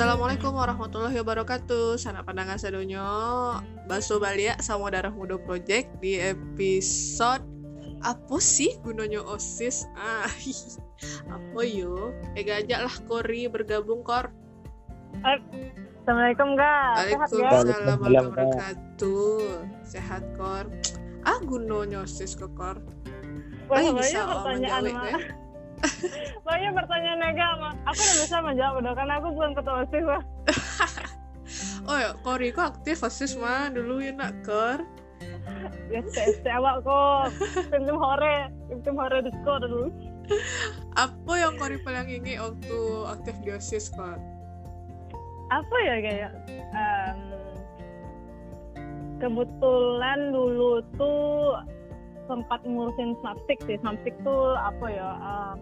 Assalamualaikum warahmatullahi wabarakatuh. Sana pandangan sadonyo Baso Balia sama Darah Muda Project Di episode Apa sih? Gunanya OSIS? Ah, apa yo? Ega aja lah Kori bergabung Kor. Assalamualaikum kak. Waalaikumsalam warahmatullahi wabarakatuh. Sehat Kor. Ah gunanya OSIS ke Kor? Wah, Ay, banyak bisa pertanyaan mah. Ya. Banyak pertanyaan nega mah. Aku udah bisa menjawab udah karena aku bukan ketua osis mah. Oh ya, Kori kok aktif OSIS mah dulu ya nak Kor Ya ST awak kok. Tim hore, tim hore di sekolah dulu. Apa yang Kori paling ingin waktu aktif di OSIS Kor? Apa ya kayak em, kebetulan dulu tuh sempat ngurusin snapstick sih. Snapstick tuh apa ya? em,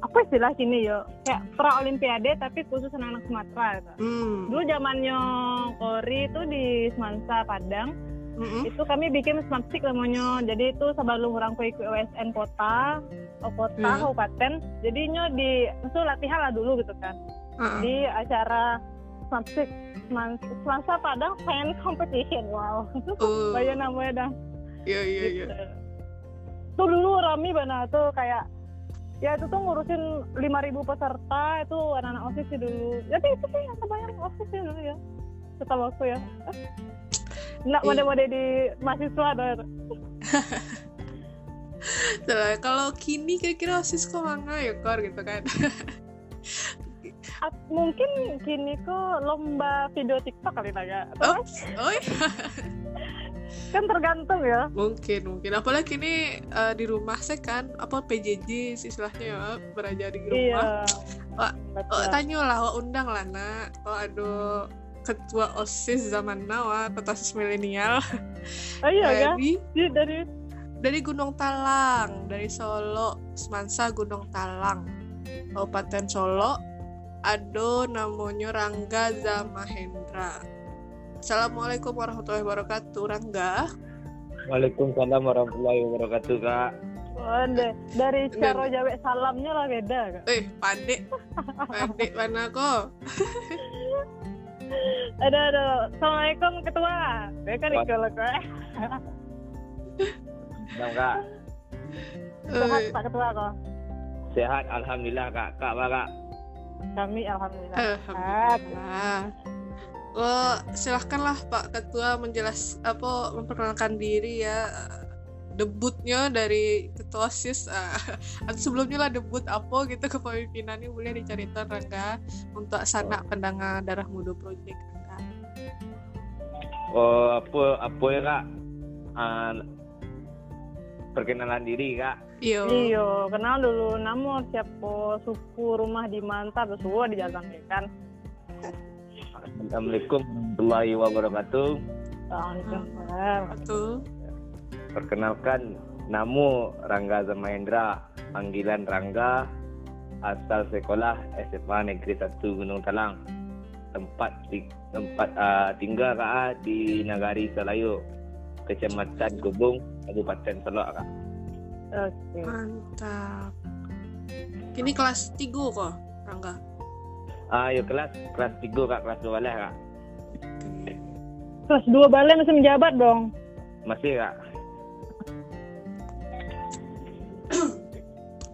apa istilah sini ya? Kayak pra olimpiade tapi khusus anak-anak Sumatera gitu. Hmm. Dulu zamannya Kori itu di Semansa Padang Mm-mm. itu kami bikin snapstick namanya jadi itu sebelum orang ku ikut OSN kota oh, kota Hmm. kabupaten jadinya di itu latihan lah dulu gitu kan Ah, di acara snapstick Seman- Semansa Padang fan competition wow Oh, banyak namanya dah iya iya iya. Tuh dulu rame banget tuh kayak ya itu tuh ngurusin 5000 peserta itu anak-anak osis sih dulu tapi itu sih yang kebayang osis sih dulu ya setahu aku ya Nggak Iya. mode-mode di mahasiswa ada kalau kini kira-kira osis kok manga ya kor gitu kan? Mungkin gini kok lomba video TikTok kali naga Oh, oh iya. kan tergantung ya mungkin mungkin. Apalagi ini eh, di rumah saya kan apa PJJ istilahnya ya belajar di rumah. iya Wah. Oh, tanya lah, wah undang lah nak. Oh aduh ketua osis zaman now ketua osis milenial oh iya ya dari Di- dari dari Gunung Talang dari Solo Semansa Gunung Talang Kabupaten Solo Ado namanya Rangga Zamahendra Assalamualaikum warahmatullahi wabarakatuh Rangga. Waalaikumsalam warahmatullahi wabarakatuh kak. oh, de- dari cara jawa salamnya lah beda kak. Eh pandek pandek mana kok? Ada ada assalamualaikum ketua. Kan Wah. ikut kok Senang kak. sehat Eh, pak ketua kok? Sehat alhamdulillah kak. Kak apa kak? kami alhamdulillah. Eh, sehat Alhamdulillah. Oh, silahkanlah Pak Ketua menjelas apa memperkenalkan diri ya debutnya dari ketua sis ah, atau sebelumnya lah debut apa gitu kepemimpinannya boleh diceritakan Rangga untuk sanak pendengar darah muda project Rangga. Oh apa apa ya kak? Ah, perkenalan diri kak. Iyo. Iyo, kenal dulu namo siapa suku rumah di Manta semua di Jalan kan. Assalamualaikum warahmatullahi wabarakatuh. Waalaikumsalam. Perkenalkan namo Rangga Zamahendra. Panggilan Rangga. Asal sekolah SMA Negeri 1 Gunung Talang. Tempat di, tempat ah, tinggal kak ah, di Nagari Selayu. Kecamatan Gubung, Kabupaten Solok kak. Oke. Mantap. Kini kelas 3 kok Rangga. Ah, yuk kelas kelas 3 kak, kelas 2 lah kak. Kelas dua balik masih menjabat dong. Masih kak.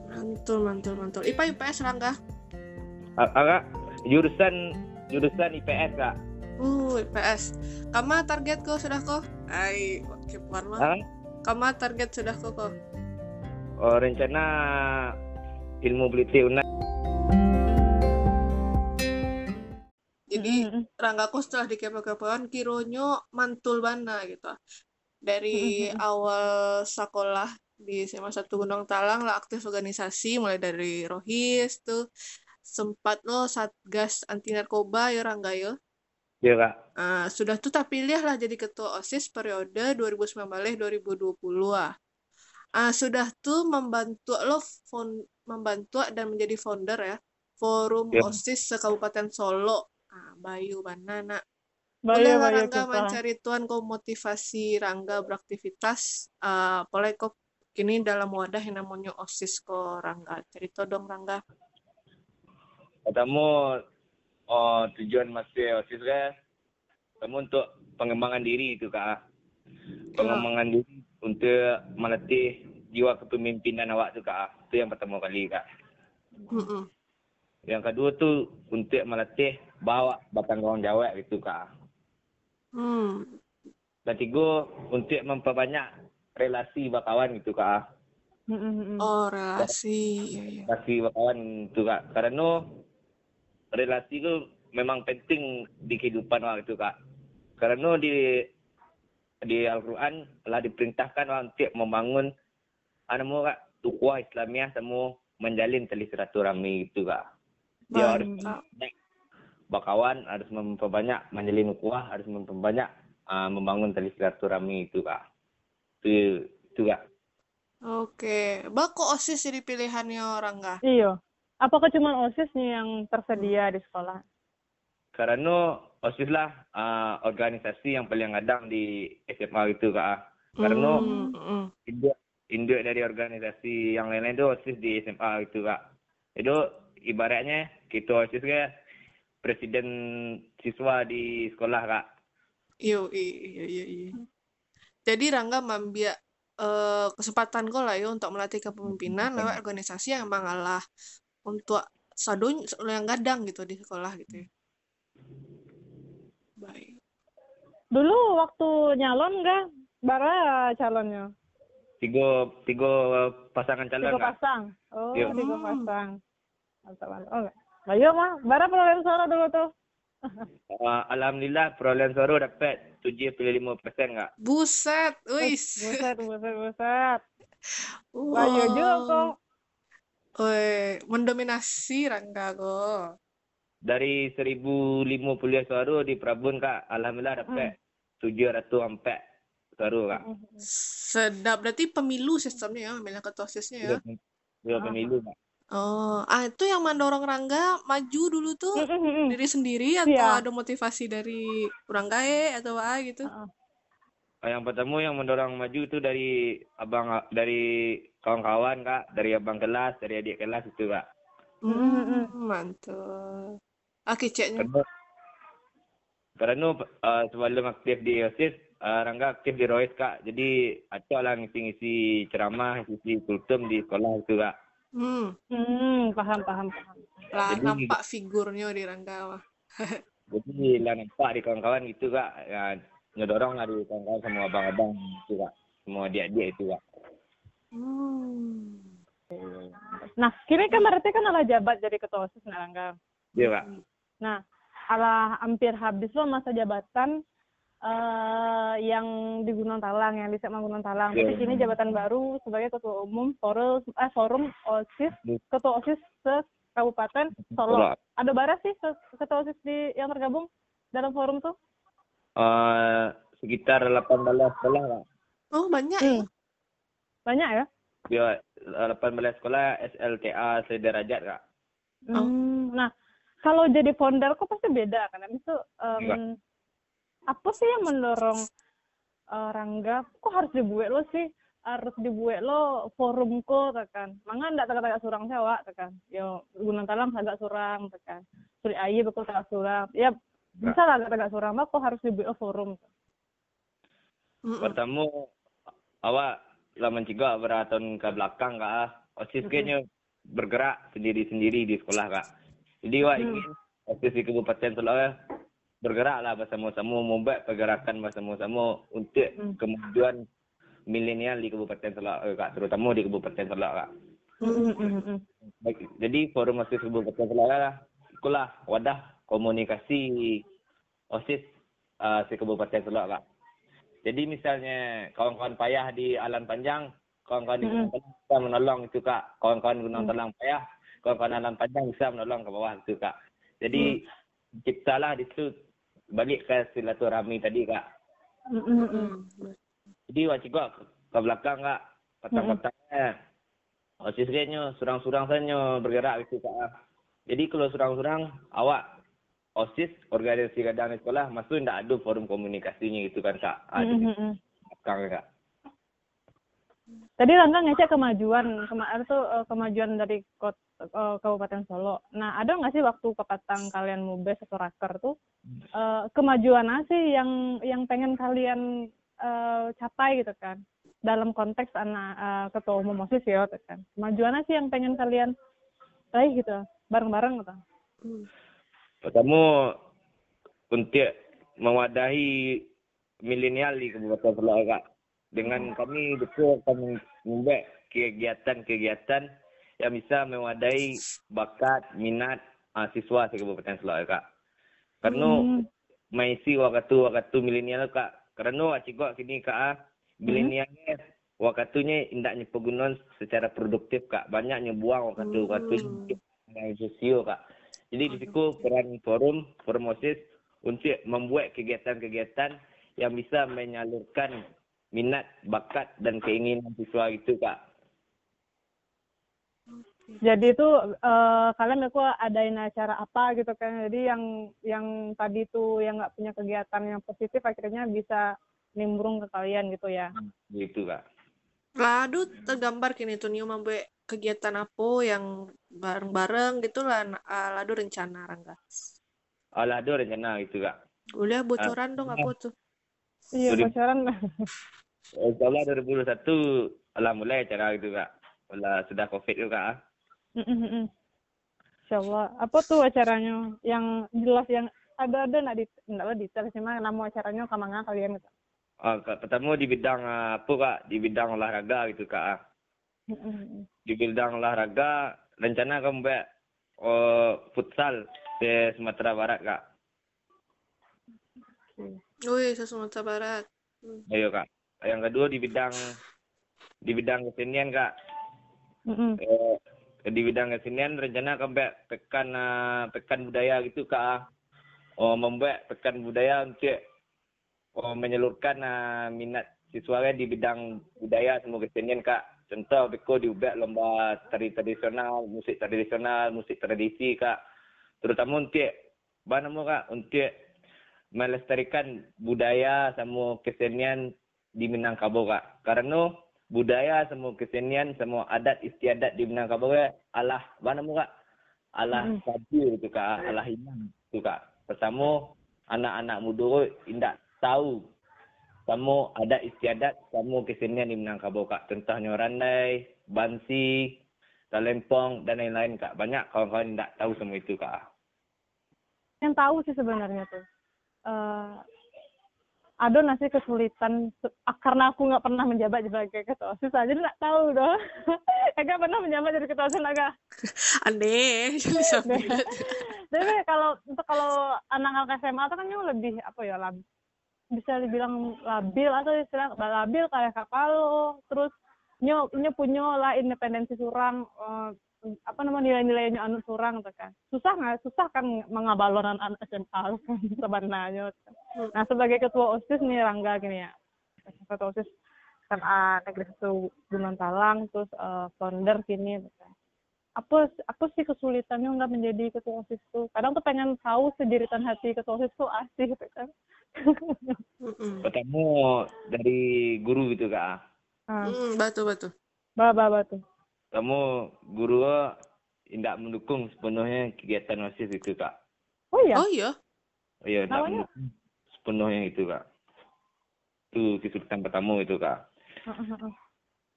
Mantul, mantul, mantul. IPA IPS Rangga. Ah, ah, kak, jurusan jurusan IPS kak. Uh, IPS. Kama target kok sudah kok? Ai, keluar mah. Ah, Kama target sudah kok kok? oh, rencana ilmu peliti UNAD. Jadi Mm-mm. Ranggaku setelah di kepo-kepoan kironyo mantul bana gitu. Dari awal sekolah di SMA 1 Gunung Talang lah aktif organisasi mulai dari Rohis tuh sempat lo Satgas anti narkoba ya Rangga ya. Iya kak. Ah, sudah tuh tak pilih lah jadi ketua OSIS periode 2019-2020 ah. Ah, sudah tuh membantu lo fon- membantu dan menjadi founder ya Forum Ya. OSIS se-Kabupaten Solo. Ah, Bayu Banana. Boleh Boleh, boleh, Rangga mencari tuan kok motivasi Rangga beraktivitas eh apalagi kok kini dalam wadah yang namanya OSIS kok Rangga. Cerita dong Rangga. Pertama oh, tujuan masuk OSIS ke kamu untuk pengembangan diri itu kak. Pengembangan diri untuk melatih jiwa kepemimpinan awak tu kak. Itu yang pertama kali kak. Mm-mm. Yang kedua tu untuk melatih bawa bertanggung jawab itu kak. Hmm. Dan tiga untuk memperbanyak relasi berkawan gitu kak. Mm, mm, mm. Oh, relasi. Iya, iya. Relasi berkawan itu kak. Karena relasi tu memang penting di kehidupan orang itu kak. Karena di di Al-Quran telah diperintahkan orang untuk membangun anu kak ukhuwah Islamiah semua menjalin tali silaturahmi itu kak. Dia harus Berkawan, harus memperbanyak menjalin ukhuwah, harus memperbanyak uh, membangun tali silaturahmi itu kak. Itu itu kak. Oke. Bak kok OSIS jadi pilihannya orang nggak? Iya. Apakah cuma OSIS nih yang tersedia di sekolah? Karena OSIS lah uh, organisasi yang paling adang di SMA itu kak. Karena Hmm, mm. induk induk dari organisasi yang lain-lain itu OSIS di SMA itu kak. Itu ibaratnya kita OSIS ke presiden siswa di sekolah kak. Iya, iya, iya, iya. Jadi Rangga mengambil eh, kesempatan kau lah ya untuk melatih kepemimpinan lewat organisasi yang emang alah untuk sadun yang gadang gitu di sekolah gitu ya. Baik. Dulu waktu nyalon enggak? Bara calonnya? Tiga tiga pasangan calon Tiga pasang. Oh, tiga Hmm. pasang. Mantap, mantap. Oh, enggak. Ayo mah, bara perolehan suara dulu tuh. Uh, Alhamdulillah perolehan suara dapat 7,5 persen kak. Buset, Eh, wis. Buset, buset, buset. Wow. Ayo juga kok. Woi, mendominasi Rangga kok. Dari 1050 suara di Prabun kak. Alhamdulillah dapat 704 suara kak. Sedap. Berarti pemilu sistemnya ya, pemilihan ketua ya. Dua, dua pemilu kak. Oh, ah itu yang mendorong Rangga maju dulu tuh Mm, mm, mm, mm. diri sendiri atau Iya. ada motivasi dari orang gae atau apa gitu? Heeh. Uh, Yang pertama yang mendorong maju itu dari abang dari kawan-kawan kak, dari abang kelas, dari adik kelas itu kak. Mm, mm, mm. Hmm, mantap. Ah, keceknya. Karena karena uh, sebelum aktif di OSIS, uh, Rangga aktif di Rois kak. Jadi acak lah ngisi-ngisi ceramah, ngisi kultum di sekolah itu kak. Hmm, Hmm, paham, paham, paham. lah Jadi- nampak figurnya di Rangga mah. Jadi lah nampak di kawan-kawan gitu kak. Ya, ngedorong lah di kawan-kawan sama abang-abang itu kak. Semua adik-adik itu kak. Hmm. Nah, kini kan berarti kan ala jabat jadi ketua OSIS nah, Rangga. Iya kak. Nah, ala hampir habis lo masa jabatan eh yang di Gunung Talang, yang di Sekma Gunung Talang. Tapi Iya. kini jabatan baru sebagai ketua umum forum eh, forum OSIS, ketua OSIS se Kabupaten Solo. Ada bara sih ke- ketua OSIS di yang tergabung dalam forum tuh? Uh, sekitar 18 sekolah kak. Oh, banyak ya? Hmm. Banyak ya? Uh, 18 sekolah SLTA sederajat kak. Oh. Hmm, Nah, kalau jadi founder kok pasti beda kan? Habis itu em, Iya. Apa sih yang mendorong eh, Rangga? Kok harus dibuat lo sih? Harus dibuat lo forum ko tekan. Mangga ndak tagak-tagak surang sewa tekan. Yo gunung talam agak surang tekan. Suri ayi betul tagak surang. Ya bisa lah tagak surang mah kok harus dibuat lo forum. Pertama awak lah mencegah beberapa tahun ke belakang kak. ah. OSIS kayaknya bergerak sendiri-sendiri di sekolah kak. Jadi Hmm. ingin OSIS di Kabupaten Solo bergerak lah bersama-sama membuat pergerakan bersama-sama untuk Hmm. kemajuan milenial di Kabupaten Solo eh, kak. Terutama di Kabupaten Solo kak. Mm, mm, mm, mm. Baik, jadi forum OSIS Kabupaten Solo lah itulah wadah komunikasi OSIS uh, si Kabupaten Solo kak. Jadi misalnya kawan-kawan payah di Alan Panjang, kawan-kawan di Gunung Telang bisa menolong itu kak. Kawan-kawan Gunung Telang payah, kawan-kawan Alan Panjang bisa menolong ke bawah itu kak. Jadi ciptalah di situ balik ke silaturahmi tadi kak. Mm, mm, mm. Mm. Jadi wajib kok ke, belakang kak, petang-petangnya. OSIS kayaknya surang-surang saja bergerak itu kak. Jadi kalau surang-surang awak OSIS organisasi kadang di sekolah masuk tidak ada forum komunikasinya gitu kan kak. Ada mm, di mm. belakang kak. Tadi Rangga ngecek kemajuan kemarin tuh eh, kemajuan dari kot eh, Kabupaten Solo. Nah, ada nggak sih waktu kepatang kalian mubes atau raker tuh eh, kemajuan apa sih yang yang pengen kalian eh, capai gitu kan? Dalam konteks anak eh, ketua umum OSIS ya gitu kan. Kemajuan apa sih yang pengen kalian raih gitu bareng-bareng gitu. Hmm. Pertama untuk mewadahi milenial di Kabupaten Solo Kak. Dengan kami betul kami membuat kegiatan-kegiatan yang bisa mewadahi bakat, minat uh, siswa di Kabupaten Solo Kak. Karena Hmm. maisi waktu-waktu milenial Kak. Karena acikok kini Kak, ah, milenialnya waktunya indaknya penggunaan secara produktif Kak. Banyaknya buang waktu-waktu Hmm. yang sosio Kak. Jadi di situ peran forum, forum OSIS untuk membuat kegiatan-kegiatan yang bisa menyalurkan minat, bakat dan keinginan siswa itu Kak. Jadi itu eh, kalian aku adain acara apa gitu kan. Jadi yang yang tadi tuh yang nggak punya kegiatan yang positif akhirnya bisa nimbrung ke kalian gitu ya. Gitu Kak. Ladu tergambar kini tuh Nio membuat kegiatan apa yang bareng-bareng gitu lah ah, Ladu rencana Rangga. Allah ada rencana gitu Kak. Udah bocoran dong apa tuh? Iya, bocoran. InsyaAllah 2021 Allah mulai acara gitu Kak. Allah sudah COVID itu Kak. Ah. Insya Allah. Apa tuh acaranya? Yang jelas yang ada ada nak di lah detail sih mah nama acaranya kamanga kalian gitu. Ah, Kak, pertama di bidang ah, apa Kak? Di bidang olahraga gitu Kak. ah. Mm-mm. Di bidang olahraga rencana kamu buat oh, futsal di Sumatera Barat Kak. Wih, se Sumatera Barat. Hmm. Ayo kak. Yang kedua di bidang di bidang kesenian kak. Mm-mm. Eh, di bidang kesenian rencana akan buat pekan pekan budaya gitu kak. Oh membuat pekan budaya untuk oh, menyalurkan eh, minat siswanya di bidang budaya semua kesenian kak. Contoh beko diubah lomba tari tradisional, musik tradisional, musik tradisi kak. Terutama untuk apa nama kak? Untuk melestarikan budaya sama kesenian di Minangkabau kak. Karena budaya sama kesenian sama adat istiadat di Minangkabau alah mana mu kak? Alah Mm. sabi itu kak, alah hilang itu kak. Pertama anak-anak muda indak tahu sama adat istiadat sama kesenian di Minangkabau kak. Contohnya randai, bansi, talempong dan lain-lain kak. Banyak kawan-kawan indak tahu semua itu kak. Yang tahu sih sebenarnya tuh. eh ada nasi kesulitan? Ah, karena aku nggak pernah menjabat sebagai ketua osis aja nggak tahu doh agak pernah menjabat jadi ketua osis agak Aneh, jadi tapi kalau untuk kalau anak-anak SMA itu kan yang lebih apa ya lab, bisa dibilang labil atau istilah labil kayak kapalo terus nyo nyo punya lah independensi surang eh, apa nama nilai-nilainya anu surang tuh kan. Susah nggak? Susah kan mengabalon anak SMA sebenarnya. Nah sebagai ketua osis nih Rangga gini ya. Ketua osis kan ah, negeri satu Gunung Talang terus eh, founder sini gitu kan. Apa apa sih kesulitannya nggak menjadi ketua osis tuh? Kadang tuh pengen tahu sejeritan hati ketua osis tuh asih gitu kan. Pertama dari guru gitu kak. ah. Mm, batu batu. bah bah tuh kamu guru tidak mendukung sepenuhnya kegiatan OSIS itu kak. oh iya Oh iya. Iya, tidak mendukung sepenuhnya itu kak. Itu kesulitan pertama itu kak.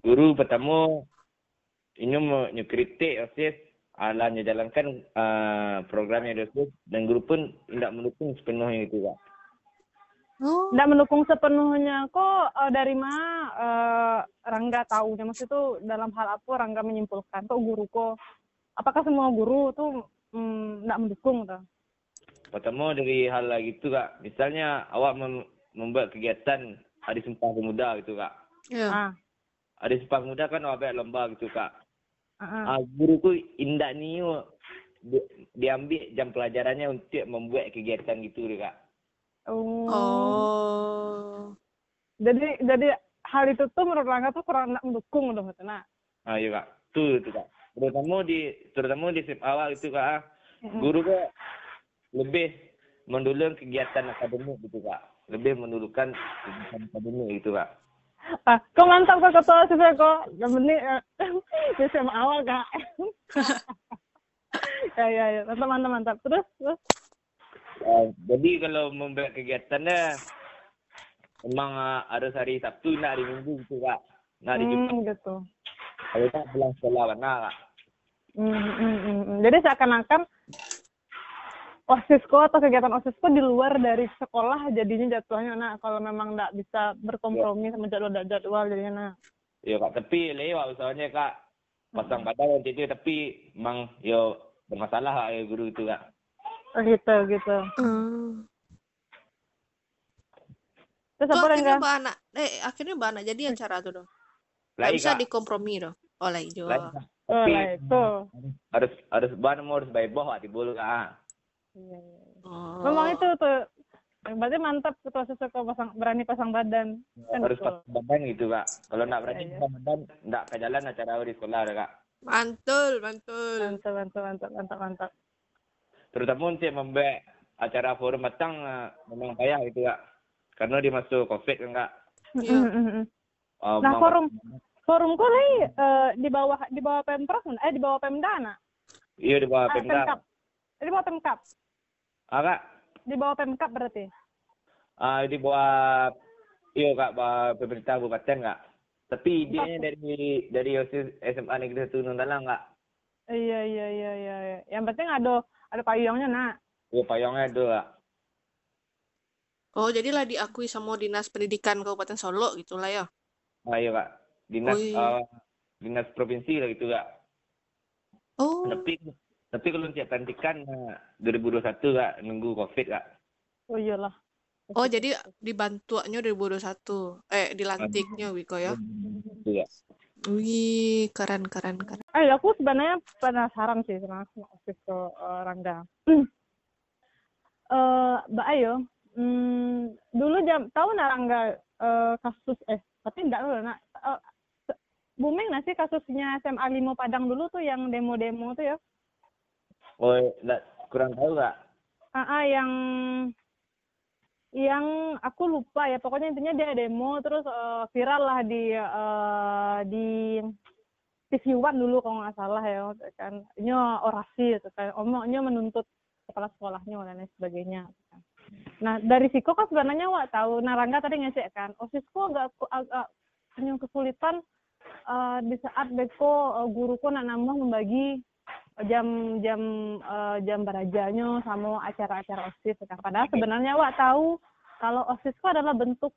Guru pertama ini mau kritik OSIS ala menjalankan uh, program yang OSIS dan guru pun tidak mendukung sepenuhnya itu kak. Oh. nggak mendukung sepenuhnya kok eh, dari mana eh, Rangga tahunya maksud itu dalam hal apa Rangga menyimpulkan kok guru kok apakah semua guru tuh mm, nggak mendukung tuh Pertama dari hal lagi itu kak. Misalnya awak mem- membuat kegiatan Hari Sumpah Pemuda gitu kak. Ya. ah Hari Sumpah Pemuda kan awak buat lomba gitu kak. ah, ah. Ah, guruku indak ni di- diambil jam pelajarannya untuk membuat kegiatan gitu deh kak. oh Oh. jadi jadi hal itu tuh menurut Rangga tuh kurang nggak mendukung gitu nah. Ah iya kak, tuh itu kak. Terutama di terutama di sip awal itu kak, ah, guru kak lebih mendulung kegiatan akademik gitu kak. Lebih mendulukan kegiatan akademik gitu kak. ah kok mantap kok ketua sih kok yang penting di SMA awal kak. Ya ya ya. Mantap mantap mantap. Terus terus? Uh, jadi kalau membuat kegiatannya memang uh, harus hari Sabtu nak hari Minggu gitu kak. Nak hari Jumat hmm, gitu kalau tak pulang sekolah mana kak. Hmm, hmm, hmm, hmm. Jadi seakan-akan osisko atau kegiatan osisko di luar dari sekolah jadinya jatuhnya nah kalau memang nggak bisa berkompromi sama jadwal jadwal jadinya nah Ya kak tepi lewat usahanya kak. Pasang badan waktu itu tapi memang yo bermasalah kak ya guru itu kak. Oh, gitu gitu Hmm. Terus Oh, apa akhirnya mbak anak eh akhirnya mbak anak jadi acara tuh dong Lain bisa dikompromi dong oh lah Lain, Kak. oh lah itu harus harus ban harus baik boh kak di bulu kak. Iya, iya. oh. memang itu tuh berarti mantap ketua sesuatu pasang berani pasang badan kan harus gitu. pasang badan gitu kak. Kalau nak berani Iya, iya. pasang badan ndak ke jalan acara di sekolah kak. mantul mantul mantap mantap mantap mantap mantap Terutama untuk membuat acara forum matang uh, memang payah gitu kak. Karena dia masuk covid kan kak. Iya. Mm, mm, mm. Uh, Nah, forum forum kok nih eh, di bawah di bawah pemprov eh di bawah pemda nak Iya di bawah ah, pemda. pemkap Eh, di bawah pemkap Ah kak. di bawah pemkap berarti Ah di bawah iya kak bawah pemerintah kabupaten kak. Tapi idenya dari dari OSIS SMA Negeri Satu Nundalang kak. iya iya iya iya iya. yang penting ada ada payungnya nak Iya payungnya itu kak. Oh jadilah diakui sama dinas pendidikan kabupaten Solo gitulah ya Ah iya kak. Dinas Oh, iya. ah, dinas provinsi lah gitu kak. oh Tapi tapi kalau untuk pelantikan ah, 2021 kak nunggu covid kak. oh iyalah oh jadi dibantuannya 2021 eh dilantiknya Wiko ya kak. wih keren keren keren Eh, aku sebenarnya penasaran sih sama osis ke eh, Rangga. Eh, Mbak Ayo, hmm, dulu jam tahu nggak Rangga eh, kasus eh tapi enggak loh nak se- booming nggak sih kasusnya SMA Limo Padang dulu tuh yang demo-demo tuh ya? Oh nggak kurang tahu kak. Ah, ah, yang yang aku lupa ya pokoknya intinya dia demo terus eh, viral lah di eh, di TV One dulu kalau nggak salah ya kan ini orasi gitu kan omongnya menuntut kepala sekolahnya dan lain sebagainya. Nah dari Siko kan sebenarnya wak tahu Narangga tadi ngasih kan? Osisku agak agak punya kesulitan eh, di saat beko eh, guruku nak nambah membagi jam-jam eh, jam berajanya sama acara-acara osis kan. Padahal sebenarnya wak tahu kalau osis itu adalah bentuk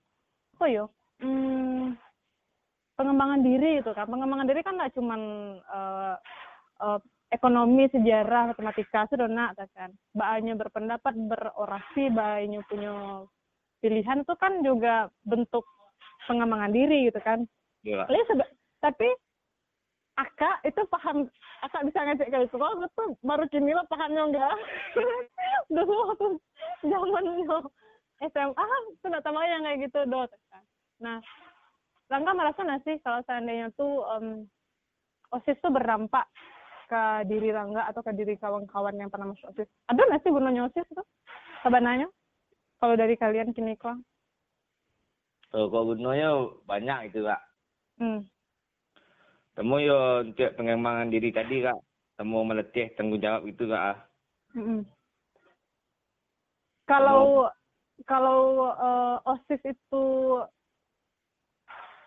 apa yo hmm, pengembangan diri itu kan. Pengembangan diri kan nggak cuman eh, eh, ekonomi sejarah matematika sudah nak kan. Bahannya berpendapat berorasi bahannya punya pilihan itu kan juga bentuk pengembangan diri gitu kan. Iya tapi akak itu paham akak bisa ngecek kayak itu kalau tuh baru kini lah pahamnya enggak. Dulu waktu zaman SMA tuh nggak tahu yang kayak gitu dot kan. Nah Rangga merasa nggak sih kalau seandainya tuh em, osis tuh berdampak ke diri Rangga atau ke diri kawan-kawan yang pernah masuk osis ada nggak sih gunanya osis tuh sebenarnya kalau dari kalian kini kok Oh, kalau gunanya banyak itu kak. hmm. Temu yo untuk pengembangan diri tadi kak. Temu meletih tanggung jawab itu kak. Mm-mm. Kalau kalau eh, OSIS itu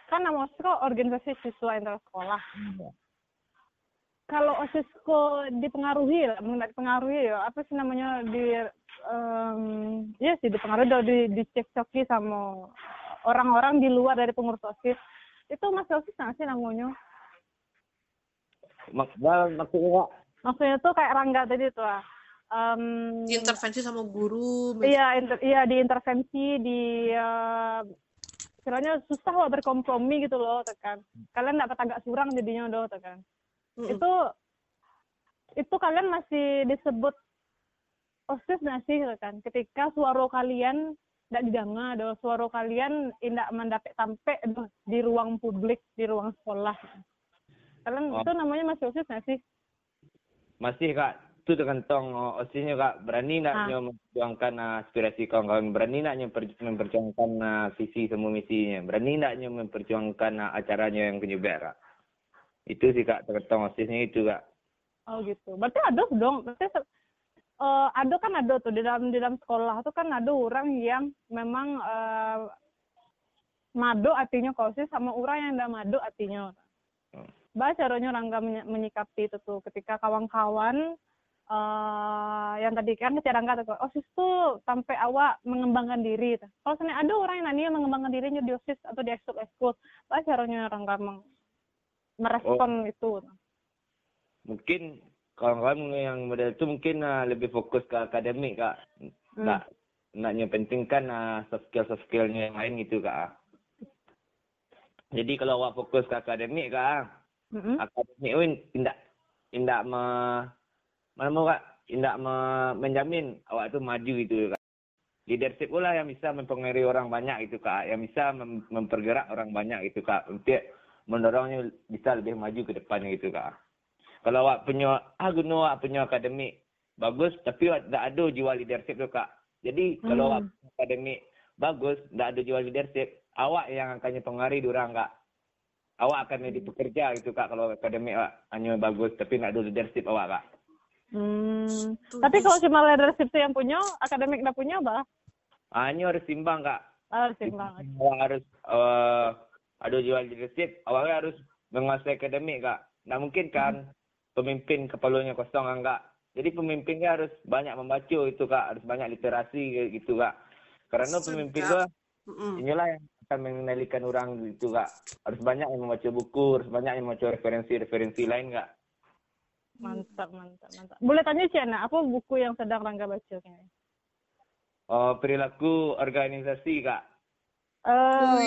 kan nama OSIS kok organisasi siswa inter sekolah. Kalau OSIS kok dipengaruhi lah, nggak dipengaruhi ya, apa sih namanya di em, ya sih dipengaruhi atau di dicekcoki sama orang-orang di luar dari pengurus OSIS. Itu masih OSIS nggak sih namanya? Mak maksudnya. Maksudnya tuh kayak Rangga tadi tuh. ah. Em, intervensi sama guru Iya, inter, iya diintervensi di eh, istilahnya susah lah berkompromi gitu loh, tekan. Kalian dapat agak surang jadinya doh, tekan. Mm-mm. Itu itu kalian masih disebut osis nggak sih, tekan? Ketika suara kalian tidak didengar, doh, suara kalian tidak mendapat sampai doh, di ruang publik, di ruang sekolah. Kalian Oh. itu namanya masih osis nggak sih? Masih kak. Itu tergantung oh, osisnya kak. Berani nak Ah. memperjuangkan ah, aspirasi kawan-kawan. Berani nak memperjuangkan ah, visi semua misinya. Berani nak memperjuangkan ah, acaranya yang penyubat kak. Itu sih kak tergantung osisnya itu kak. Oh gitu. Berarti ada dong. Berarti uh, ada kan ada tuh di dalam di dalam sekolah tuh kan ada orang yang memang uh, mado artinya kosis sama orang yang tidak mado artinya. Hmm. Bah caranya Rangga menyikapi itu tuh ketika kawan-kawan uh, yang tadi kan cara nggak tuh osis tuh sampai awak mengembangkan diri kalau sebenarnya ada orang yang nanya mengembangkan dirinya di osis atau di ekskul ekskul apa caranya orang nggak merespon oh. itu mungkin kawan-kawan yang model itu mungkin uh, lebih fokus ke akademik kak hmm. nggak naknya pentingkan uh, soft skill soft skillnya yang lain gitu kak jadi kalau awak fokus ke akademik kak mm-hmm. akademik pun tidak tidak me mana kak tidak me, menjamin awak itu maju gitu kak leadership pula yang bisa mempengaruhi orang banyak itu kak yang bisa mem, mempergerak orang banyak itu kak untuk mendorongnya bisa lebih maju ke depannya gitu kak kalau awak punya ah guna awak punya akademik bagus tapi tak ada jiwa leadership tu kak jadi hmm. kalau awak akademik bagus tak ada jiwa leadership awak yang akan mempengaruhi orang kak awak akan jadi pekerja gitu kak kalau akademik awak hanya bagus tapi tak ada leadership awak kak Hmm. Tapi kalau cuma leadership itu yang punya, akademik tidak punya, bah? Hanya harus timbang, Kak. Harus timbang. Awak harus uh, ada jiwa leadership, awak harus menguasai akademik, Kak. Tidak mungkin kan hmm. pemimpin kepalanya kosong, enggak. Jadi pemimpinnya harus banyak membaca itu, Kak. Harus banyak literasi gitu, Kak. Karena pemimpin itu inilah yang akan mengendalikan orang gitu, Kak. Harus banyak yang membaca buku, harus banyak yang membaca referensi-referensi lain, Kak. Mantap, mantap, mantap. Boleh tanya Ciana, apa buku yang sedang Rangga baca kayaknya? Oh, perilaku organisasi, Kak. Oh,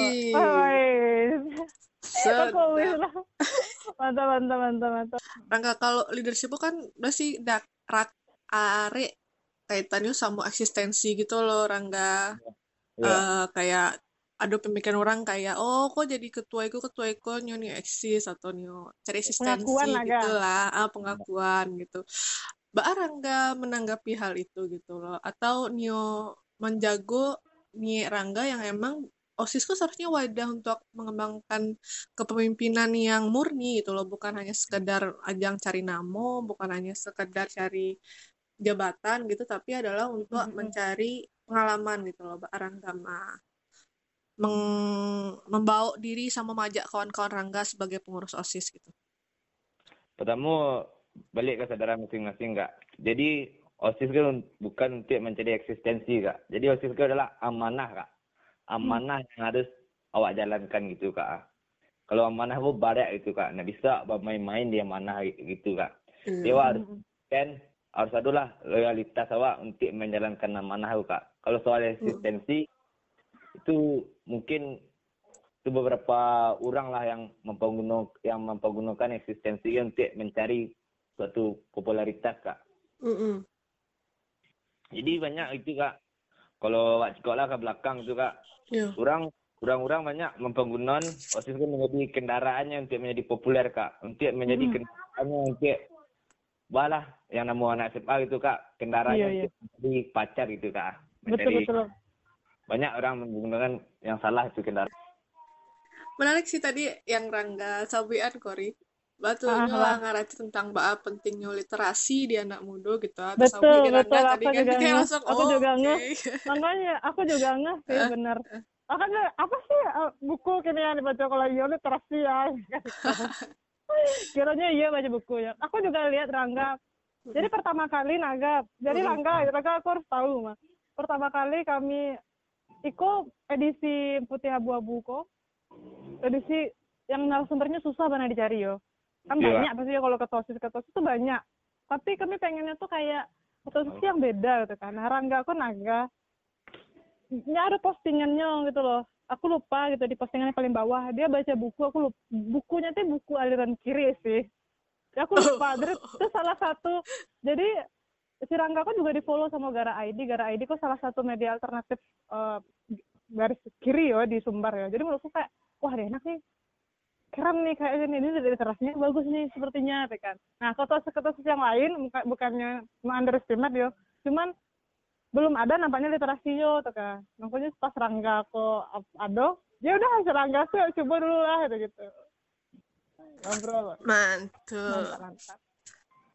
mantap, mantap, mantap, mantap. Rangga, kalau leadership kan masih dak rak are kaitannya sama eksistensi gitu loh, Rangga. Yeah. Uh, kayak ada pemikiran orang kayak oh kok jadi ketua itu ketua itu nyo eksis atau nyo cari eksistensi gitu lah. Ah, pengakuan gitu. Mbak Rangga menanggapi hal itu gitu loh. Atau nyo menjago nih Rangga yang emang OSIS kok seharusnya wadah untuk mengembangkan kepemimpinan yang murni gitu loh bukan hanya sekedar ajang cari namo bukan hanya sekedar cari jabatan gitu tapi adalah untuk mm -hmm. mencari pengalaman gitu loh Mbak Rangga mah meng membawa diri sama majak kawan-kawan Rangga sebagai pengurus OSIS gitu? Pertama, balik ke kesadaran masing-masing kak. Jadi OSIS kan bukan untuk mencari eksistensi kak. Jadi OSIS itu adalah amanah kak. Amanah yang harus awak jalankan gitu kak. Kalau amanah itu barat itu kak. Nggak bisa bermain-main dia amanah gitu kak. Hmm. Dia harus kan harus adalah loyalitas awak untuk menjalankan amanah kak. Kalau soal hmm. eksistensi, hmm itu mungkin itu beberapa orang lah yang mempergunakan yang mempergunakan eksistensi untuk mencari suatu popularitas kak. Mm -hmm. Jadi banyak itu kak. Kalau wak sekolah ke belakang itu kak, yeah. orang orang-orang banyak mempergunakan osis itu menjadi kendaraannya untuk menjadi populer kak, untuk menjadi mm. kendaraannya untuk balah yang nama anak SMA gitu kak, kendaraannya yeah, yeah. untuk menjadi pacar gitu kak. Betul betul banyak orang menggunakan yang salah itu kendaraan. Menarik sih tadi yang Rangga Sabian Kori. Batunya lah ngaraci tentang bahwa pentingnya literasi di anak muda gitu. Atau betul, betul. Tadi kan juga langsung, aku oh, juga okay. ngeh. Makanya aku juga ngeh sih uh, bener. Makanya apa sih uh, buku kini yang dibaca kalau iya literasi ya. Kiranya iya baca buku ya. Aku juga lihat Rangga. Jadi pertama kali Naga, jadi Rangga, Rangga aku harus tahu mah. Pertama kali kami Iko edisi putih abu-abu kok. Edisi yang narasumbernya susah banget dicari yo. Kan yeah. banyak pasti ya kalau ketosis ketosis itu banyak. Tapi kami pengennya tuh kayak ketosis yang beda gitu kan. Nah, Rangga kok naga. Ini ada postingannya gitu loh. Aku lupa gitu di postingan paling bawah. Dia baca buku, aku lupa. Bukunya tuh buku aliran kiri sih. Ya, aku lupa. Itu salah satu. Jadi si Rangga kok juga di follow sama Gara ID. Gara ID kok salah satu media alternatif uh, garis kiri ya di Sumbar ya. Jadi menurutku kayak wah deh enak nih keren nih kayak ini ini dari terasnya bagus nih sepertinya kan. Nah kotos-kotos yang lain bukannya underestimate yo, cuman belum ada nampaknya literasi yo tuh kan. Makanya pas Rangga kok ada, ya udah Rangga tuh coba dulu lah gitu gitu. Ngobrol. Mantul. Mantap, mantap.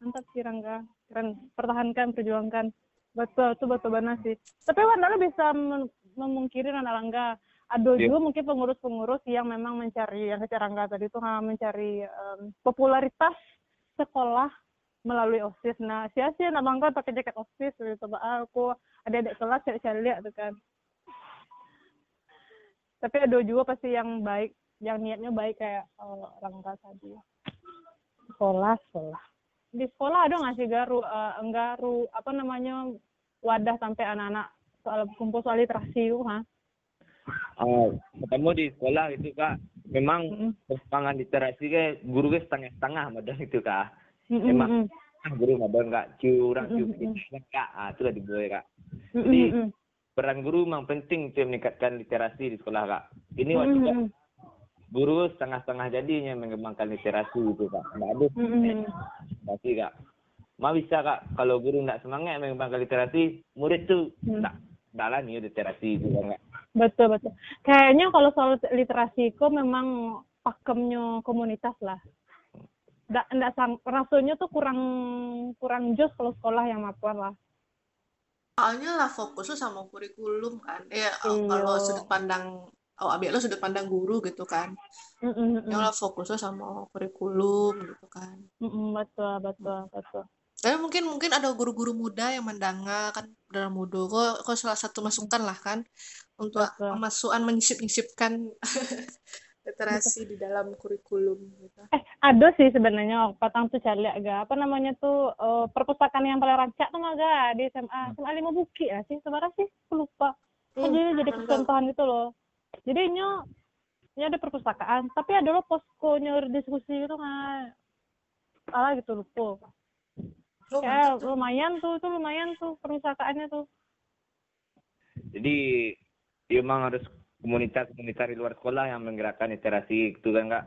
mantap sih Rangga keren pertahankan perjuangkan betul itu betul benar sih tapi Wanda lu bisa mem- memungkiri anak Rangga ada Iya. juga mungkin pengurus-pengurus yang memang mencari yang kata Rangga tadi itu ha, mencari em, popularitas sekolah melalui osis. Nah sia-sia nak bangga pakai jaket osis gitu. Bah aku adik-adik kelas cari-cari lihat tuh kan. Tapi ada juga pasti yang baik yang niatnya baik kayak eh, Rangga tadi. Sekolah sekolah. Di sekolah ada nggak sih garu eh, garu apa namanya wadah sampai anak-anak soal kumpul soal literasi ha Ah, ketemu di sekolah itu kak. Memang perkembangan literasi ke guru ke setengah-setengah madang itu kak. Mm-mm, Emang. mm-mm, ah guru kak. Curang curang kak. Ah itulah dibuat kak. Mm-mm, Jadi, peran guru memang penting untuk meningkatkan literasi di sekolah kak. Ini waktu mm-mm, guru setengah-setengah jadinya mengembangkan literasi gitu kak. Nggak ada mm-mm. literasi kak. Ma bisa kak kalau guru nggak semangat mengembangkan literasi murid tuh Hmm. nggak nggak lah nih literasi itu kan kak betul betul kayaknya kalau soal literasi itu memang pakemnya komunitas lah nggak nggak sang rasanya tuh kurang kurang jos kalau sekolah yang mapan lah Soalnya lah fokusnya sama kurikulum kan. Ya Iya. kalau sudut pandang oh abis lo sudut pandang guru gitu kan. Mm-mm, mm-mm. Ya lah fokusnya sama kurikulum gitu kan. Mm-mm, betul betul betul Tapi mungkin mungkin ada guru-guru muda yang mendanga kan dalam mudo kok kok salah satu masukan lah kan untuk Betul. pemasukan menyisip-nyisipkan literasi di dalam kurikulum gitu. Eh, ada sih sebenarnya patang tuh cari agak apa namanya tuh eh, perpustakaan yang paling rancak tuh nggak gak di SMA SMA lima buki ya sih? Sebenarnya sih? Aku lupa. Kan Hmm, jadi jadi percontohan gitu loh. Jadi ini ada perpustakaan tapi ada loh posko nyur diskusi gitu nggak salah gitu lupa Tuh. lumayan tuh tuh lumayan tuh perpustakaannya tuh. Jadi dia memang harus komunitas-komunitas di luar sekolah yang menggerakkan literasi itu kan kak?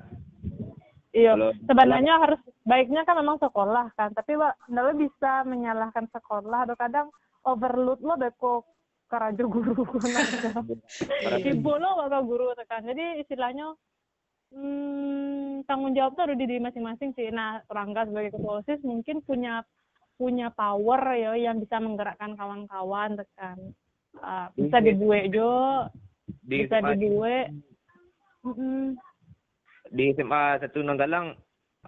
Iya Kalau sebenarnya harus baiknya kan memang sekolah kan tapi lo bisa menyalahkan sekolah atau kadang overload lo beko karajo guru ibu lo bakal guru tekan jadi istilahnya hmm, tanggung jawab tuh ada di diri masing-masing sih. Nah Rangga sebagai ketua osis mungkin punya punya power ya yang bisa menggerakkan kawan-kawan tekan Ah, bisa Mungkin. dibuat jo. Di bisa dibuat di SMA satu Nonggalang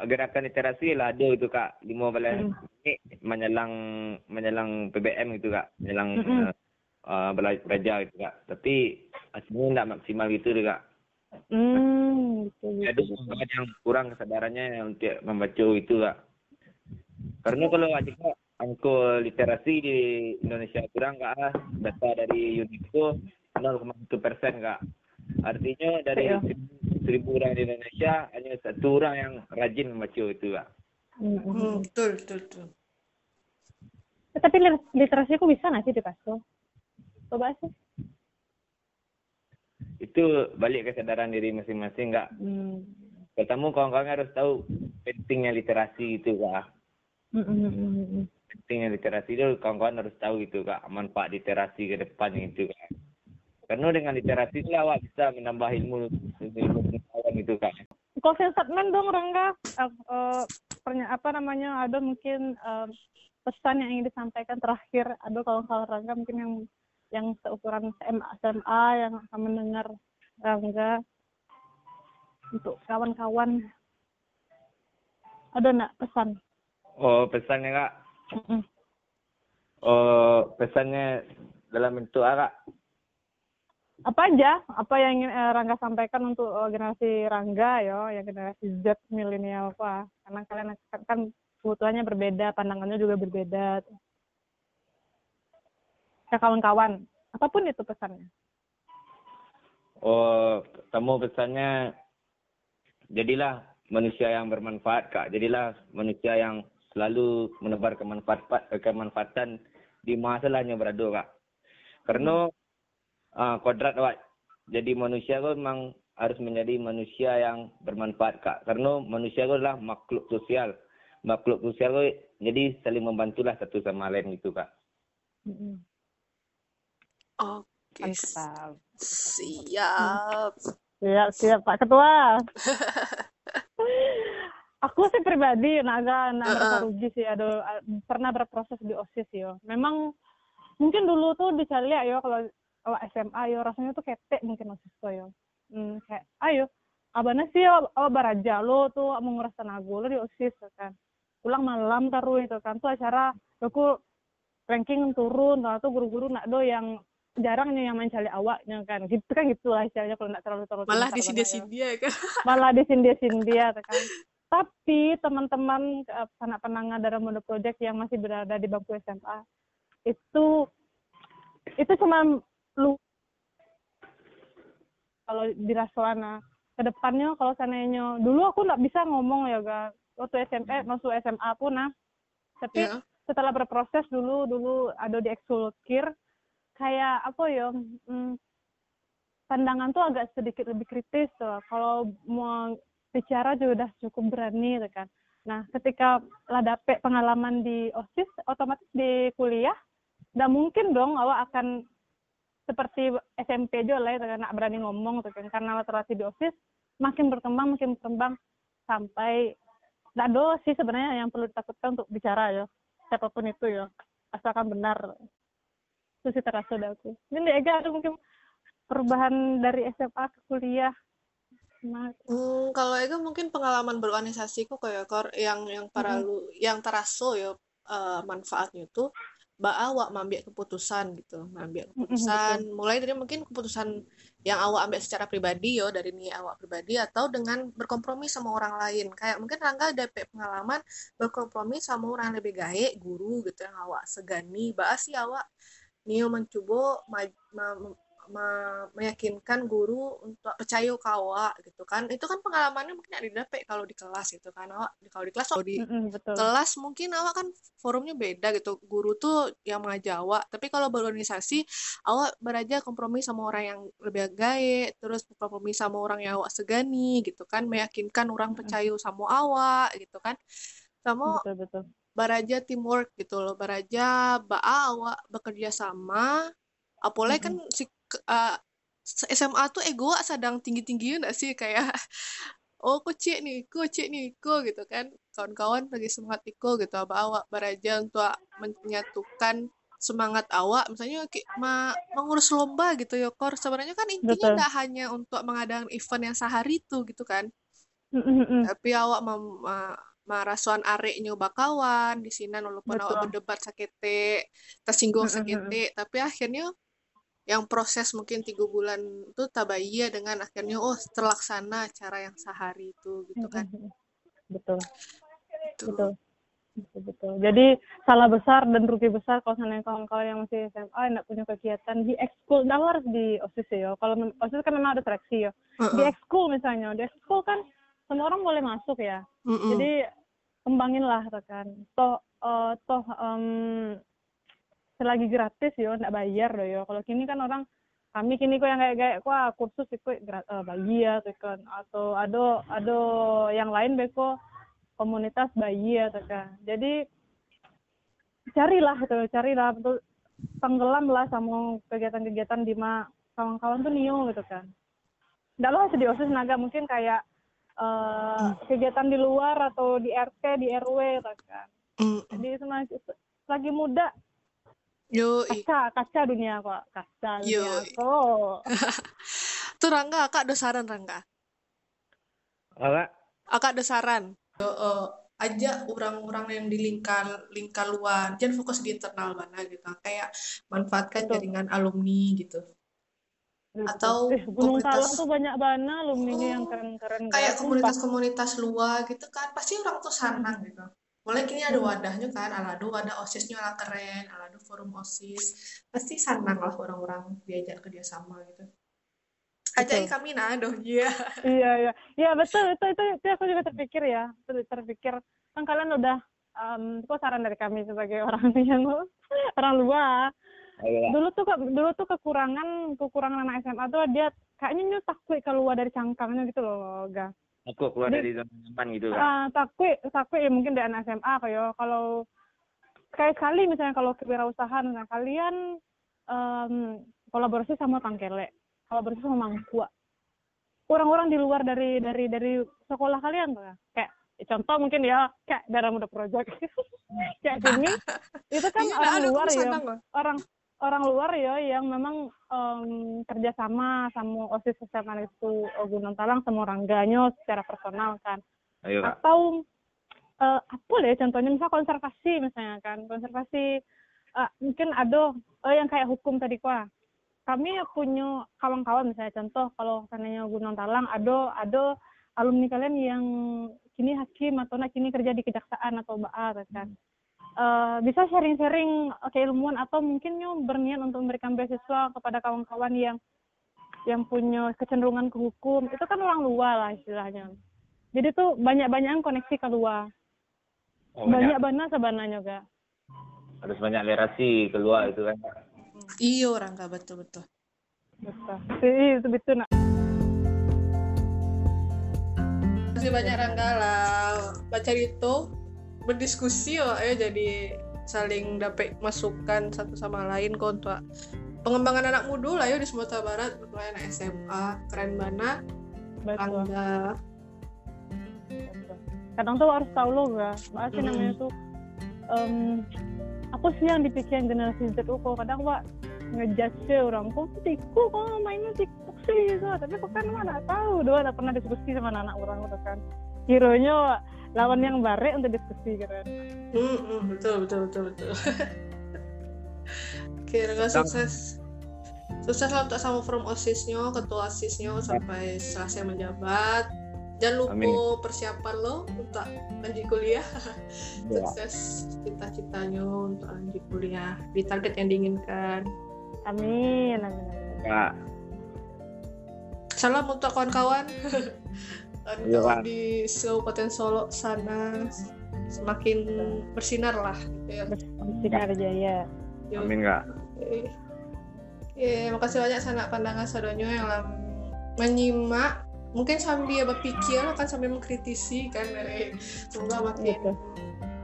gerakan literasi lah ada itu kak. Lima belas Mm. menit menyelang menyelang PBM gitu kak. Menyelang uh, uh, bela- belajar gitu kak. Tapi hasilnya tidak maksimal gitu deh kak. Hmm, gitu, gitu, ada gitu. yang kurang kesadarannya untuk membaca itu kak karena kalau adik kak angka literasi di Indonesia kurang kak ah. data dari UNESCO 0,1 persen kak artinya dari Iya. seribu, seribu orang di Indonesia hanya satu orang yang rajin membaca itu kak Mm, mm, mm. Hmm, betul, betul, betul. Tapi lit- literasi aku bisa nggak sih di Pasto? Coba sih. itu balik kesadaran diri masing-masing kak Hmm. pertama kawan-kawan harus tahu pentingnya literasi itu kak Mm, mm, mm, mm, mm. pentingnya literasi itu kawan-kawan harus tahu itu kak manfaat literasi ke depan itu kak karena dengan literasi itu awak bisa menambah ilmu ilmu pengetahuan itu kak Closing statement dong Rangga. Eh, eh, pernya- apa namanya ada mungkin eh, pesan yang ingin disampaikan terakhir. Ada kawan-kawan Rangga mungkin yang yang seukuran SMA, SMA yang akan mendengar Rangga untuk kawan-kawan. Ada nak pesan? Oh pesannya kak? Oh pesannya dalam bentuk apa kak? Apa aja apa yang ingin eh, Rangga sampaikan untuk eh, generasi Rangga ya yang generasi Z milenial apa karena kalian kan, kan kebutuhannya berbeda pandangannya juga berbeda. Ke kawan-kawan apa pun itu pesannya. Oh kamu pesannya jadilah manusia yang bermanfaat kak. Jadilah manusia yang selalu menebar kemanfaat kemanfaatan di masalahnya berada kak. Karena uh, kodrat awak jadi manusia itu memang harus menjadi manusia yang bermanfaat kak. Karena manusia itu adalah makhluk sosial. Makhluk sosial itu jadi saling membantulah satu sama lain gitu kak. Mm-mm. Oke, mantap. siap. siap siap Pak Ketua aku sih pribadi nah, agak nah, Uh-uh. merasa rugi sih ada pernah berproses di osis yo. Memang mungkin dulu tuh dicari ya yo kalau awak SMA yo rasanya tuh ketek mungkin osis tuh yo. Hmm, kayak ayo abana sih awak awak baraja lo tuh menguras tenaga lo di osis tuh kan. Pulang malam taruh itu kan. Tuh acara aku ranking turun atau guru-guru nak do yang jarangnya yang mencari awaknya kan. Gitu kan gitulah istilahnya kalau nggak terlalu terlalu malah di yo. sini dia kan? Malah disindir-sindir kan. Tapi teman-teman eh, anak penangga dalam mode project yang masih berada di bangku SMA itu itu cuma lu kalau di Raswana. Ke depannya kalau seandainya dulu aku nggak bisa ngomong ya ga. Waktu SMP masuk SMA pun nah. Tapi ya. setelah berproses dulu dulu ada di ekskul-kir kayak apa ya hmm, pandangan tuh agak sedikit lebih kritis tuh. Kalau mau bicara juga udah cukup berani tuh kan. Nah ketika lah dapet pengalaman di osis otomatis di kuliah nggak mungkin dong awak akan seperti SMP juga lah ya, kan, nak berani ngomong tuh kan. Karena literasi di osis makin berkembang makin berkembang sampai nggak ada sih sebenarnya yang perlu ditakutkan untuk bicara ya. Siapa pun itu ya asalkan benar. Itu sih terasa dari aku. Ini Ega ada mungkin perubahan dari SMA ke kuliah Nah, Hmm, kalau itu mungkin pengalaman berorganisasiku kayak kor yang yang para lu yang terasa ya eh, manfaatnya itu mbak awak keputusan gitu mengambil keputusan. mulai dari mungkin keputusan yang awak ambil secara pribadi yo dari nih awak pribadi atau dengan berkompromi sama orang lain. Kayak mungkin Rangga ada pe- pengalaman berkompromi sama orang lebih gae guru gitu yang awak segani. Bahas sih awak Nio mencoba ma- ma- ma- meyakinkan guru untuk percaya ke awak gitu kan. Itu kan pengalamannya mungkin ada dapet kalau di kelas gitu kan awak. Kalau di kelas kalau di mm-mm, betul. kelas mungkin awak kan forumnya beda gitu. Guru tuh yang mengajar awak tapi kalau berorganisasi awak beraja kompromi sama orang yang lebih gae terus kompromi sama orang yang awak segani gitu kan. Meyakinkan orang percaya sama awak gitu kan. Sama betul betul. baraja teamwork gitu loh. Baraja baa awak bekerja sama. Apalagi kan si ke- eh, SMA tuh ego awak sedang tinggi tingginya enggak sih? Kayak oh aku cik nih aku cik nih aku gitu kan. Kawan-kawan lagi semangat iko gitu abah awak baraja untuk menyatukan semangat awak. Misalnya ma mengurus lomba gitu ya kor. Sebenarnya kan intinya tidak hanya untuk mengadakan event yang sehari itu gitu kan. Mm-mm, mm-mm. tapi awak mem, ma, marasuan arek nyoba kawan di sini walaupun awak Betul. berdebat sakete tersinggung Mm-mm, sakete tapi akhirnya yang proses mungkin tiga bulan itu tabaya dengan akhirnya oh terlaksana cara yang sehari itu gitu kan. Mm-mm. betul. Gitu. betul. Betul betul. Jadi salah besar dan rugi besar kalau seandainya kawan-kawan yang masih SMA tidak punya kegiatan di ekskul dan harus di osis ya kalau osis kan memang ada seleksi ya. Di ekskul misalnya di ekskul kan semua orang boleh masuk ya. Jadi kembangin lah kan. Toh eh, toh em, selagi gratis yo nggak bayar doh yo. Kalau kini kan orang kami kini kok yang kayak kayak wah kursus ikut eh, bayar tuh kan. Atau ada ada yang lain beko komunitas bayar tuh kan. Jadi carilah tuh carilah. Betul tenggelam lah sama kegiatan-kegiatan di ma kawan-kawan tuh nio gitu kan. Nggak lah di osis naga mungkin kayak eh, kegiatan di luar atau di RT di RW gitu kan. Mm-mm. jadi semakin lagi muda Yoi. kaca kaca dunia kok kaca dunia Yoi. kok Tuh Rangga, Kak ada saran Rangga. Apa? Akak ada saran. Yo, eh, ajak orang-orang yang di lingkar lingkar luar, jangan fokus di internal mana gitu. Kayak manfaatkan Betul. jaringan alumni gitu. Atau eh, Gunung komunitas- Talang tuh banyak banget alumni Oh, yang keren-keren Kayak komunitas-komunitas luar gitu kan, pasti orang tuh senang gitu. Mulai kini ada wadahnya kan, alado wadah osisnya ala keren, alado forum osis, pasti senang lah orang-orang diajak kerjasama gitu. Betul. kami nah, doh iya. iya iya iya betul itu itu itu aku juga terpikir ya ter- terpikir kan kalian udah um, itu saran dari kami sebagai orang yang orang luar Ayolah. dulu tuh dulu tuh kekurangan kekurangan anak SMA tuh dia kayaknya nyu takut keluar dari cangkangnya gitu loh ga Aku keluar dari zona nyaman gitu kan. Ah, takut takut ya mungkin dari anak SMA kayak kalau sekali sekali misalnya kalau kewirausahaan nah kalian em, kolaborasi sama Tangkele kolaborasi sama Mangkua orang-orang di luar dari dari dari sekolah kalian tuh ya kayak contoh mungkin ya kayak dalam muda project. Kayak gini itu kan Iya, orang luar ya. orang orang luar ya yang memang em, kerjasama sama osis SMA itu eh, Gunung Talang sama rangganya secara personal kan. Ayo kak. atau eh, apa ya contohnya? Misal konservasi misalnya kan. Konservasi eh, mungkin ada eh, yang kayak hukum tadi kuah kami punya kawan-kawan misalnya contoh kalau seandainya Gunung Talang ada ada alumni kalian yang kini hakim atau nak kini kerja di kejaksaan atau BA kan Eh, bisa sharing-sharing keilmuan atau mungkin nyo berniat untuk memberikan beasiswa kepada kawan-kawan yang yang punya kecenderungan ke hukum itu kan orang luar lah istilahnya jadi tuh banyak-banyak koneksi keluar Oh, banyak. banyak banget sebenarnya juga Harus banyak lerasi keluar itu kan. Kak. Iyo Rangga betul betul. betul Iya, itu betul nak Masih banyak Rangga lah. Baca berdiskusi ya, ayo jadi saling dapat masukan satu sama lain kok untuk pengembangan anak muda lah ya di Sumatera Barat mulai anak SMA keren Rangga betul. kadang tuh harus tahu lo gak apa sih Mm. namanya tuh em, apa sih yang dipikirin generasi Z tuh? Kok kadang pak ngejudge orang kok tiku? Kok mainnya tiktok sih? Gitu. Tapi kok kan mana tahu doa tak pernah diskusi sama anak orang gitu kan. Hironya lawan yang bare untuk diskusi gitu kan Hmm, hmm, betul betul betul betul. Oke, Rangga Tang- sukses. Sukses lah untuk sama from osisnya, ketua osisnya sampai selesai menjabat. Jangan lupa Amin. persiapan lo untuk lanjut kuliah. Ya. Sukses cita-citanya untuk lanjut kuliah di target yang diinginkan. amin amin, amin. Kak. Salam untuk kawan-kawan. Iya, Pak. di Kabupaten Solo sana semakin bersinar lah gitu ya. Sinar Jaya Yuk. Amin kak. Oke, Oke, makasih banyak sanak pandangan sadonyo yang lam menyimak. Mungkin sambil berpikir akan sambil mengkritisi kan dari semoga makin Gitu.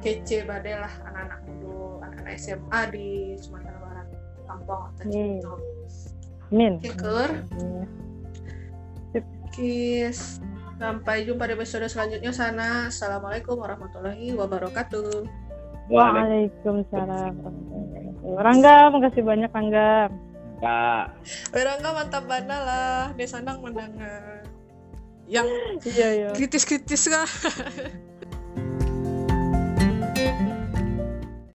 kece badai lah anak-anak muda, anak-anak SMA di Sumatera Barat, Kampung atau Oke, Ker. Amin. Oke, sampai jumpa di episode selanjutnya sana. Assalamualaikum warahmatullahi wabarakatuh. Waalaikumsalam Rangga makasih banyak Rangga Kak. Berangga mantap bana lah, Desanang mendengar yang iya iya kritis-kritis kah?